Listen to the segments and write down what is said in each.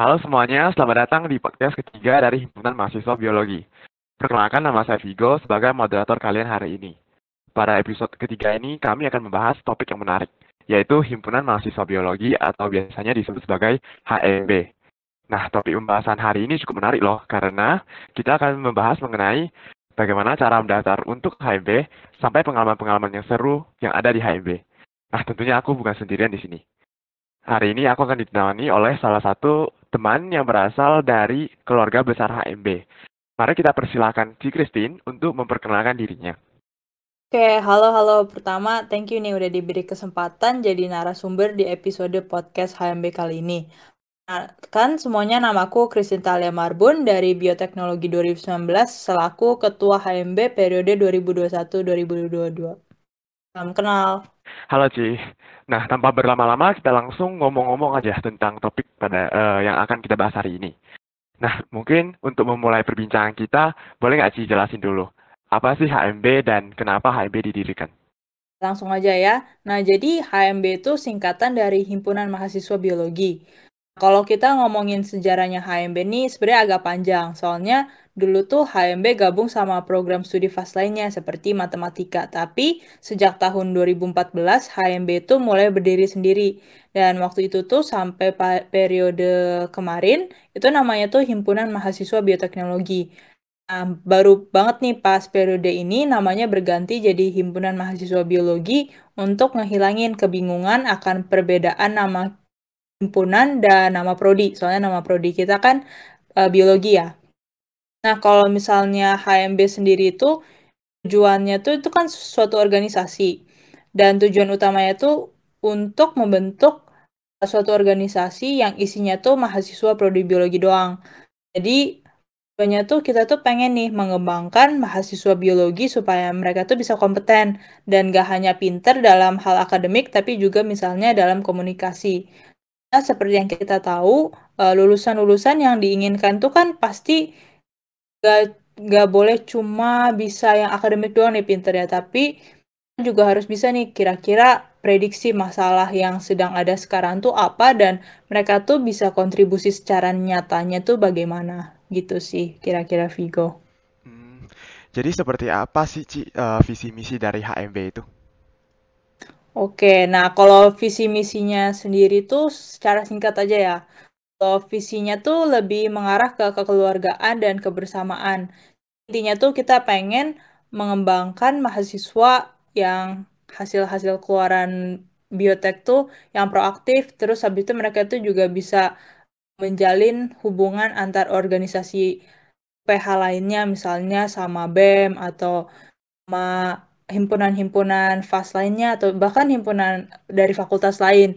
Halo semuanya, selamat datang di podcast ketiga dari Himpunan Mahasiswa Biologi. Perkenalkan nama saya Vigo sebagai moderator kalian hari ini. Pada episode ketiga ini, kami akan membahas topik yang menarik, yaitu Himpunan Mahasiswa Biologi atau biasanya disebut sebagai HMB. Nah, topik pembahasan hari ini cukup menarik loh, karena kita akan membahas mengenai bagaimana cara mendaftar untuk HMB sampai pengalaman-pengalaman yang seru yang ada di HMB. Nah, tentunya aku bukan sendirian di sini. Hari ini aku akan ditemani oleh salah satu teman yang berasal dari keluarga besar HMB. Mari kita persilakan Ci Christine untuk memperkenalkan dirinya. Oke, halo-halo. Pertama, thank you nih udah diberi kesempatan jadi narasumber di episode podcast HMB kali ini. Nah, kan semuanya namaku Christine Talia Marbun dari Bioteknologi 2019 selaku Ketua HMB periode 2021-2022. Salam kenal. Halo Ci. Nah, tanpa berlama-lama kita langsung ngomong-ngomong aja tentang topik pada uh, yang akan kita bahas hari ini. Nah, mungkin untuk memulai perbincangan kita, boleh nggak Ci jelasin dulu, apa sih HMB dan kenapa HMB didirikan? Langsung aja ya. Nah, jadi HMB itu singkatan dari Himpunan Mahasiswa Biologi. Kalau kita ngomongin sejarahnya HMB ini sebenarnya agak panjang, soalnya dulu tuh HMB gabung sama program studi FAS lainnya seperti matematika. Tapi sejak tahun 2014 HMB itu mulai berdiri sendiri. Dan waktu itu tuh sampai periode kemarin itu namanya tuh Himpunan Mahasiswa Bioteknologi. Nah, baru banget nih pas periode ini namanya berganti jadi Himpunan Mahasiswa Biologi untuk ngehilangin kebingungan akan perbedaan nama himpunan dan nama prodi. Soalnya nama prodi kita kan uh, biologi ya. Nah, kalau misalnya HMB sendiri itu tujuannya tuh itu kan suatu organisasi dan tujuan utamanya itu untuk membentuk suatu organisasi yang isinya tuh mahasiswa prodi biologi doang. Jadi tujuannya tuh kita tuh pengen nih mengembangkan mahasiswa biologi supaya mereka tuh bisa kompeten dan gak hanya pinter dalam hal akademik tapi juga misalnya dalam komunikasi. Seperti yang kita tahu, eh, lulusan-lulusan yang diinginkan tuh kan pasti gak gak boleh cuma bisa yang akademik doang nih pinter ya tapi juga harus bisa nih kira-kira prediksi masalah yang sedang ada sekarang tuh apa dan mereka tuh bisa kontribusi secara nyatanya tuh bagaimana gitu sih kira-kira Vigo. Hmm, jadi seperti apa sih Ci, uh, visi misi dari HMB itu? Oke, nah kalau visi misinya sendiri tuh secara singkat aja ya visinya tuh lebih mengarah ke kekeluargaan dan kebersamaan. Intinya tuh kita pengen mengembangkan mahasiswa yang hasil-hasil keluaran biotek tuh yang proaktif, terus habis itu mereka tuh juga bisa menjalin hubungan antar organisasi PH lainnya, misalnya sama BEM atau sama himpunan-himpunan FAS lainnya atau bahkan himpunan dari fakultas lain.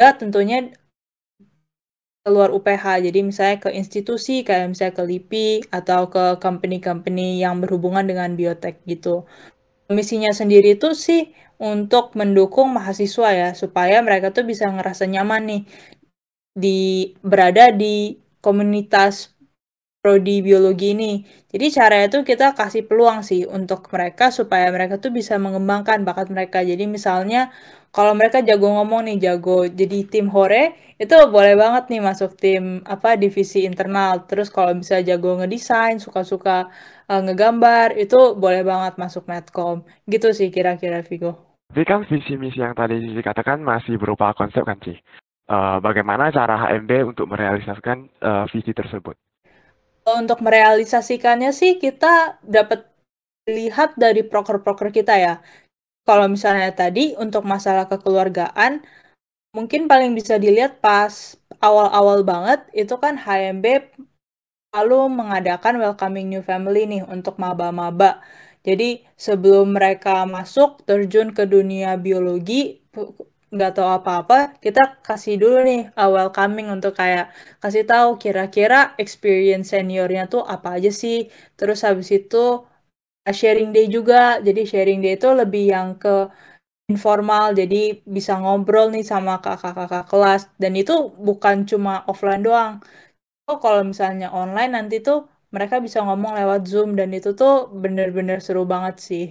Ya, tentunya keluar UPH. Jadi misalnya ke institusi kayak misalnya ke LIPI atau ke company-company yang berhubungan dengan biotek gitu. Misinya sendiri itu sih untuk mendukung mahasiswa ya supaya mereka tuh bisa ngerasa nyaman nih di berada di komunitas prodi biologi ini. Jadi caranya tuh kita kasih peluang sih untuk mereka supaya mereka tuh bisa mengembangkan bakat mereka. Jadi misalnya kalau mereka jago ngomong nih, jago jadi tim hore, itu boleh banget nih masuk tim apa divisi internal. Terus kalau bisa jago ngedesain, suka-suka uh, ngegambar, itu boleh banget masuk medcom. Gitu sih kira-kira Vigo. Tapi kan visi misi yang tadi dikatakan masih berupa konsep kan sih. Uh, bagaimana cara HMB untuk merealisasikan uh, visi tersebut? Untuk merealisasikannya sih kita dapat lihat dari proker-proker kita ya kalau misalnya tadi untuk masalah kekeluargaan, mungkin paling bisa dilihat pas awal-awal banget itu kan HMB lalu mengadakan welcoming new family nih untuk maba-maba. Jadi sebelum mereka masuk terjun ke dunia biologi nggak tahu apa-apa, kita kasih dulu nih uh, welcoming untuk kayak kasih tahu kira-kira experience seniornya tuh apa aja sih. Terus habis itu sharing day juga. Jadi sharing day itu lebih yang ke informal, jadi bisa ngobrol nih sama kakak-kakak kelas. Dan itu bukan cuma offline doang. Oh, kalau misalnya online nanti tuh mereka bisa ngomong lewat Zoom dan itu tuh bener-bener seru banget sih.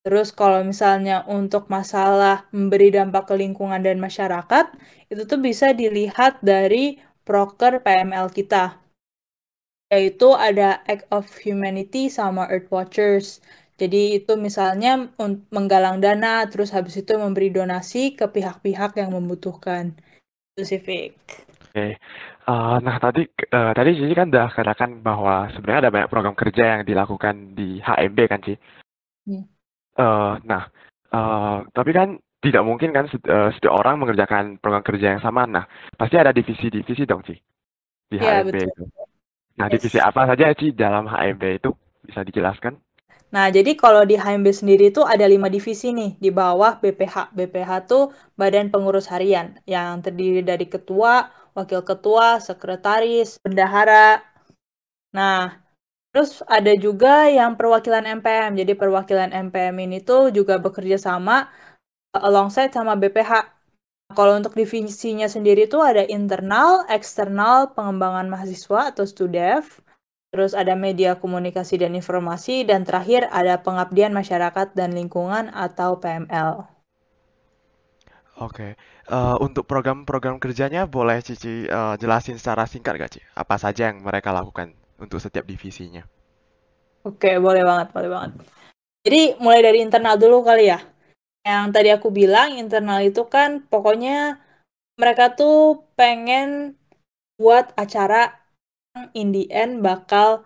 Terus kalau misalnya untuk masalah memberi dampak ke lingkungan dan masyarakat, itu tuh bisa dilihat dari proker PML kita. Yaitu ada Act of Humanity sama Earth Watchers. Jadi itu misalnya menggalang dana, terus habis itu memberi donasi ke pihak-pihak yang membutuhkan. Spesifik. Oke, okay. uh, nah tadi uh, tadi Cici kan udah katakan bahwa sebenarnya ada banyak program kerja yang dilakukan di HMB kan Ci? Hmm. Uh, nah, uh, tapi kan tidak mungkin kan uh, setiap orang mengerjakan program kerja yang sama. Nah, pasti ada divisi-divisi dong Ci di ya, HMB betul. itu. Nah, yes. divisi apa saja Ci dalam HMB itu bisa dijelaskan? Nah, jadi kalau di HMB sendiri itu ada lima divisi nih di bawah BPH. BPH tuh Badan Pengurus Harian yang terdiri dari ketua, wakil ketua, sekretaris, bendahara. Nah, terus ada juga yang perwakilan MPM. Jadi perwakilan MPM ini tuh juga bekerja sama alongside sama BPH. Kalau untuk divisinya sendiri tuh ada internal, eksternal, pengembangan mahasiswa atau STUDEV, terus ada media komunikasi dan informasi, dan terakhir ada pengabdian masyarakat dan lingkungan atau PML. Oke, uh, untuk program-program kerjanya boleh Cici uh, jelasin secara singkat gak Ci? Apa saja yang mereka lakukan untuk setiap divisinya? Oke, boleh banget, boleh banget. Jadi mulai dari internal dulu kali ya. Yang tadi aku bilang internal itu kan pokoknya mereka tuh pengen buat acara in the end bakal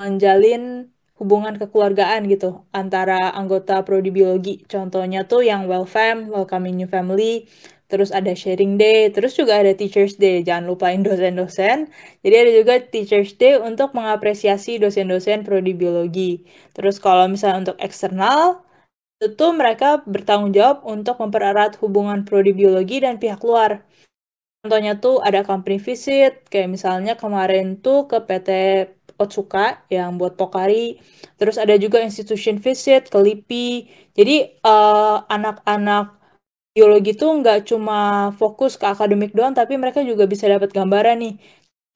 menjalin hubungan kekeluargaan gitu antara anggota prodi biologi. Contohnya tuh yang welfam, welcoming new family, terus ada sharing day, terus juga ada teachers day. Jangan lupain dosen-dosen. Jadi ada juga teachers day untuk mengapresiasi dosen-dosen prodi biologi. Terus kalau misalnya untuk eksternal, itu mereka bertanggung jawab untuk mempererat hubungan prodi biologi dan pihak luar. Contohnya tuh ada company visit, kayak misalnya kemarin tuh ke PT Otsuka yang buat Pokari. Terus ada juga institution visit ke LIPI. Jadi uh, anak-anak biologi tuh nggak cuma fokus ke akademik doang, tapi mereka juga bisa dapat gambaran nih.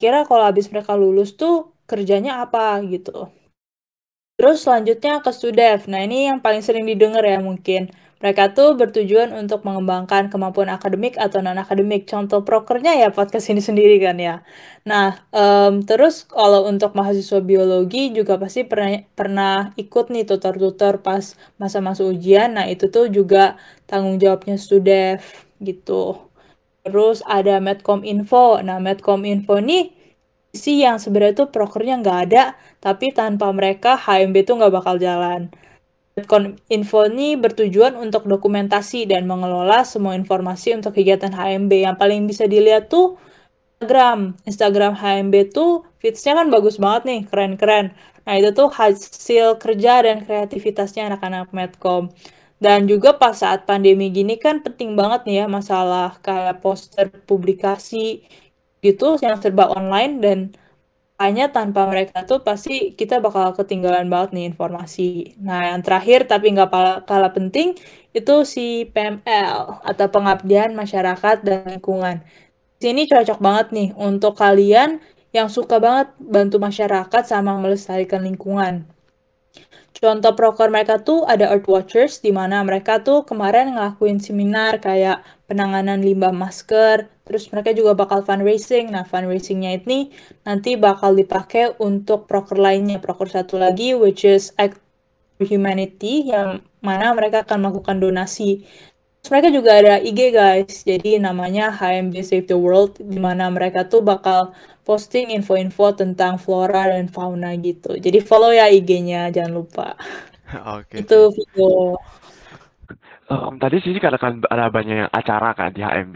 Kira kalau habis mereka lulus tuh kerjanya apa gitu. Terus selanjutnya ke Studev. Nah ini yang paling sering didengar ya mungkin. Mereka tuh bertujuan untuk mengembangkan kemampuan akademik atau non-akademik. Contoh prokernya ya podcast ini sendiri kan ya. Nah, um, terus kalau untuk mahasiswa biologi juga pasti pernah, pernah ikut nih tutor-tutor pas masa-masa ujian. Nah, itu tuh juga tanggung jawabnya Studev gitu. Terus ada Medcom Info. Nah, Medcom Info nih sih yang sebenarnya tuh prokernya nggak ada, tapi tanpa mereka HMB tuh nggak bakal jalan. Info ini bertujuan untuk dokumentasi dan mengelola semua informasi untuk kegiatan HMB. Yang paling bisa dilihat tuh Instagram. Instagram HMB tuh feeds-nya kan bagus banget nih, keren-keren. Nah itu tuh hasil kerja dan kreativitasnya anak-anak Medcom. Dan juga pas saat pandemi gini kan penting banget nih ya masalah kayak poster publikasi gitu yang serba online dan hanya tanpa mereka tuh pasti kita bakal ketinggalan banget nih informasi. Nah, yang terakhir tapi nggak kalah penting itu si PML atau pengabdian masyarakat dan lingkungan. Sini cocok banget nih untuk kalian yang suka banget bantu masyarakat sama melestarikan lingkungan. Contoh proker mereka tuh ada Earth Watchers, di mana mereka tuh kemarin ngelakuin seminar kayak penanganan limbah masker, terus mereka juga bakal fundraising. Nah, fundraisingnya ini nanti bakal dipakai untuk proker lainnya. Proker satu lagi, which is Act Humanity, yang mana mereka akan melakukan donasi. Terus mereka juga ada IG guys, jadi namanya HMB Save the World, di mana mereka tuh bakal posting info-info tentang flora dan fauna gitu. Jadi follow ya IG-nya, jangan lupa. Oke. Itu video. Um, tadi sih katakan ada banyak acara kan di HMB.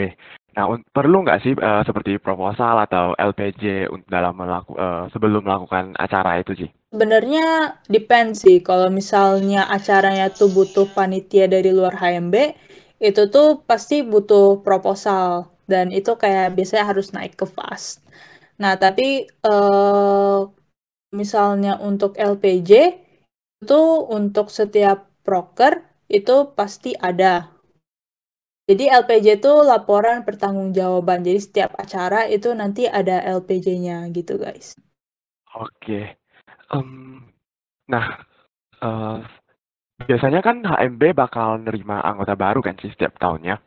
Nah, perlu nggak sih uh, seperti proposal atau LPJ dalam melaku, uh, sebelum melakukan acara itu sih? Sebenarnya depend sih. Kalau misalnya acaranya tuh butuh panitia dari luar HMB, itu tuh pasti butuh proposal dan itu kayak biasanya harus naik ke fast. Nah, tapi uh, misalnya untuk LPJ itu untuk setiap broker itu pasti ada. Jadi LPJ itu laporan pertanggungjawaban. Jadi setiap acara itu nanti ada LPJ-nya gitu, guys. Oke. Um, nah, uh, biasanya kan HMB bakal nerima anggota baru kan sih setiap tahunnya.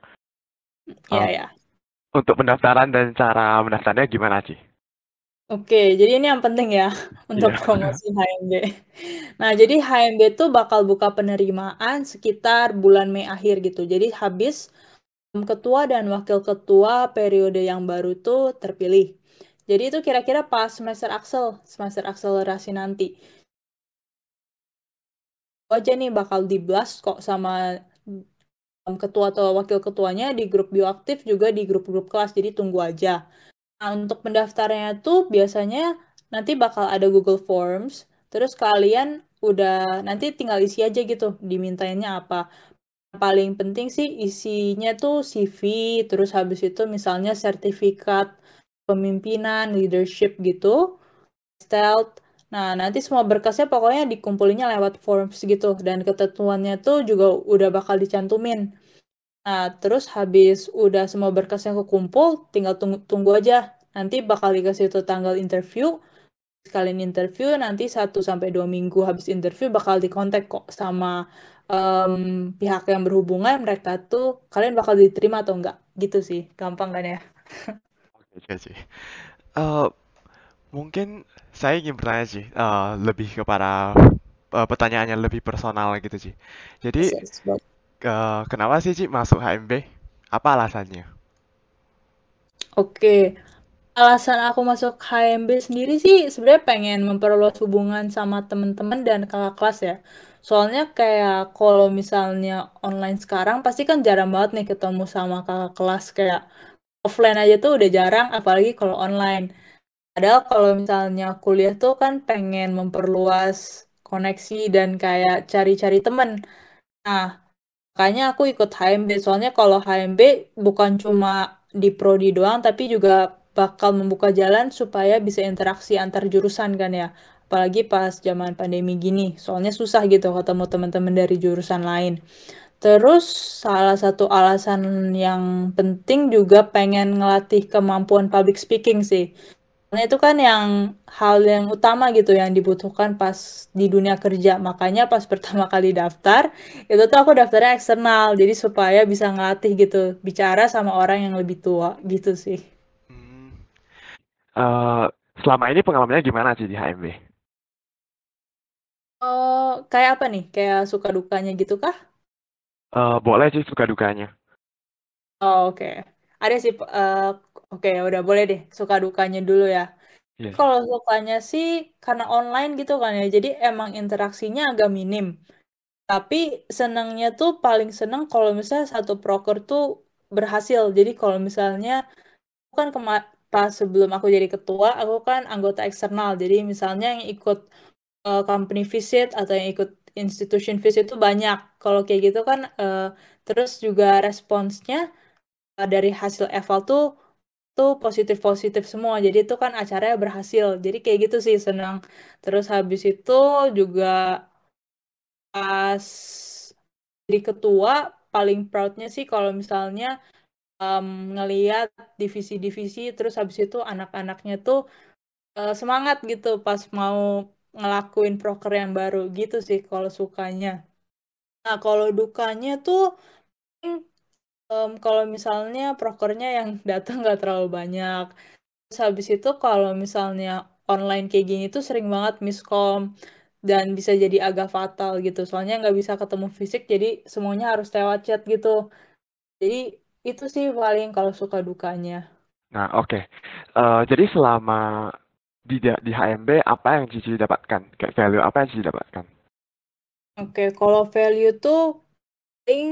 Iya, um, ya. untuk pendaftaran dan cara mendaftarnya gimana, Ci? Oke, jadi ini yang penting ya untuk Iya. promosi HMB. Nah, jadi HMB tuh bakal buka penerimaan sekitar bulan Mei akhir gitu. Jadi habis ketua dan wakil ketua periode yang baru tuh terpilih. Jadi itu kira-kira pas semester aksel, semester akselerasi nanti. Aja nih bakal di blast kok sama ketua atau wakil ketuanya di grup bioaktif juga di grup-grup kelas. Jadi tunggu aja. Nah, untuk pendaftarnya tuh biasanya nanti bakal ada Google Forms, terus kalian udah nanti tinggal isi aja gitu, dimintainnya apa. Paling penting sih isinya tuh CV, terus habis itu misalnya sertifikat pemimpinan, leadership gitu, stealth. Nah, nanti semua berkasnya pokoknya dikumpulinnya lewat forms gitu, dan ketentuannya tuh juga udah bakal dicantumin. Nah, terus habis udah semua berkasnya kekumpul, tinggal tunggu, tunggu aja. Nanti bakal dikasih tuh tanggal interview. Sekalian interview, nanti 1 sampai 2 minggu habis interview bakal dikontak kok sama um, pihak yang berhubungan. Mereka tuh kalian bakal diterima atau enggak. Gitu sih, gampang kan ya? Oke sih. Uh, mungkin saya ingin bertanya sih, uh, lebih kepada uh, pertanyaan yang lebih personal gitu sih. Jadi, uh, kenapa sih Ci masuk HMB? Apa alasannya? Oke, alasan aku masuk HMB sendiri sih sebenarnya pengen memperluas hubungan sama teman-teman dan kakak kelas ya. Soalnya kayak kalau misalnya online sekarang pasti kan jarang banget nih ketemu sama kakak kelas kayak offline aja tuh udah jarang apalagi kalau online. Padahal kalau misalnya kuliah tuh kan pengen memperluas koneksi dan kayak cari-cari temen. Nah, makanya aku ikut HMB. Soalnya kalau HMB bukan cuma di prodi doang, tapi juga bakal membuka jalan supaya bisa interaksi antar jurusan kan ya. Apalagi pas zaman pandemi gini. Soalnya susah gitu ketemu teman-teman dari jurusan lain. Terus salah satu alasan yang penting juga pengen ngelatih kemampuan public speaking sih. Karena itu kan yang hal yang utama gitu yang dibutuhkan pas di dunia kerja. Makanya pas pertama kali daftar, itu tuh aku daftarnya eksternal. Jadi supaya bisa ngelatih gitu, bicara sama orang yang lebih tua gitu sih. Hmm. Uh, selama ini pengalamannya gimana sih di HMB? Oh, kayak apa nih? Kayak suka dukanya gitu kah? Uh, boleh sih suka dukanya. Oh, oke. Okay. Ada sih uh, Oke, udah boleh deh suka dukanya dulu ya. Yeah. Kalau sukanya sih karena online gitu kan ya, jadi emang interaksinya agak minim. Tapi senangnya tuh paling seneng kalau misalnya satu proker tuh berhasil. Jadi kalau misalnya kan pas sebelum aku jadi ketua, aku kan anggota eksternal. Jadi misalnya yang ikut uh, company visit atau yang ikut institution visit itu banyak. Kalau kayak gitu kan, uh, terus juga responsnya uh, dari hasil eval tuh tuh positif-positif semua. Jadi itu kan acaranya berhasil. Jadi kayak gitu sih senang. Terus habis itu juga pas jadi ketua paling proudnya sih kalau misalnya um, ngeliat divisi-divisi terus habis itu anak-anaknya tuh uh, semangat gitu pas mau ngelakuin proker yang baru gitu sih kalau sukanya. Nah kalau dukanya tuh um, kalau misalnya prokernya yang datang nggak terlalu banyak. Terus habis itu kalau misalnya online kayak gini tuh sering banget miskom dan bisa jadi agak fatal gitu. Soalnya nggak bisa ketemu fisik, jadi semuanya harus lewat chat gitu. Jadi itu sih paling kalau suka dukanya. Nah oke, okay. uh, jadi selama di di HMB apa yang Cici dapatkan? Kayak value apa yang Cici dapatkan? Oke, okay, kalau value tuh paling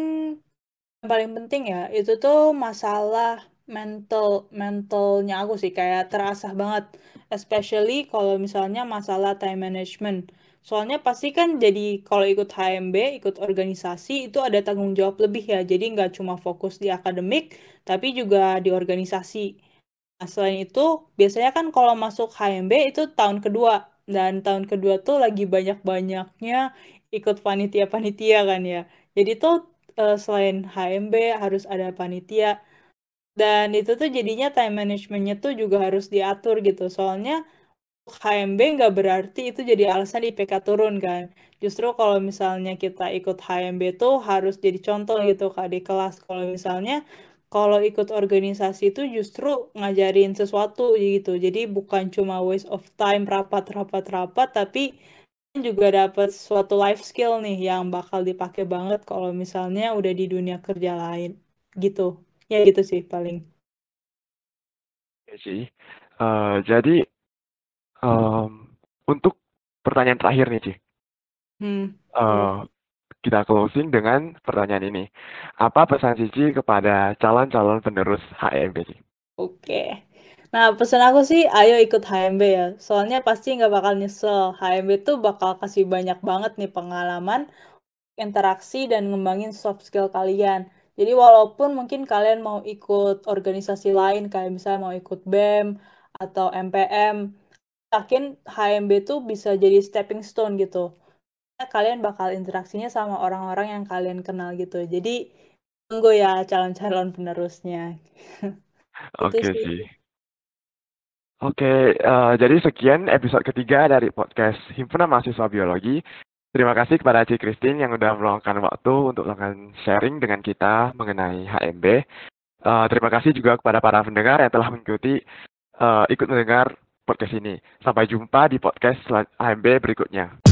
yang paling penting ya itu tuh masalah mental mentalnya aku sih kayak terasa banget. Especially kalau misalnya masalah time management. Soalnya pasti kan jadi kalau ikut HMB ikut organisasi itu ada tanggung jawab lebih ya. Jadi nggak cuma fokus di akademik tapi juga di organisasi. Nah, selain itu biasanya kan kalau masuk HMB itu tahun kedua. Dan tahun kedua tuh lagi banyak-banyaknya ikut panitia-panitia kan ya. Jadi tuh uh, selain HMB harus ada panitia. Dan itu tuh jadinya time managementnya tuh juga harus diatur gitu. Soalnya HMB nggak berarti itu jadi alasan IPK turun kan. Justru kalau misalnya kita ikut HMB tuh harus jadi contoh gitu kak di kelas. Kalau misalnya kalau ikut organisasi itu justru ngajarin sesuatu gitu. Jadi bukan cuma waste of time rapat rapat rapat tapi juga dapat suatu life skill nih yang bakal dipakai banget kalau misalnya udah di dunia kerja lain gitu. Ya gitu sih paling. Ya sih. Uh, jadi um, untuk pertanyaan terakhir nih, Ci. Hmm. Uh, kita closing dengan pertanyaan ini. Apa pesan Cici kepada calon-calon penerus HMB? Oke. Nah, pesan aku sih, ayo ikut HMB ya. Soalnya pasti nggak bakal nyesel. HMB tuh bakal kasih banyak banget nih pengalaman, interaksi, dan ngembangin soft skill kalian. Jadi walaupun mungkin kalian mau ikut organisasi lain, kayak misalnya mau ikut BEM atau MPM, yakin HMB tuh bisa jadi stepping stone gitu kalian bakal interaksinya sama orang-orang yang kalian kenal gitu. Jadi tunggu ya calon-calon penerusnya. Oke okay, sih. Oke, uh, jadi sekian episode ketiga dari podcast Himpunan Mahasiswa Biologi. Terima kasih kepada Ci Christine yang udah meluangkan waktu untuk melakukan sharing dengan kita mengenai HMB. Uh, eh, terima kasih juga kepada para pendengar yang telah mengikuti uh, ikut mendengar podcast ini. Sampai jumpa di podcast HMB berikutnya.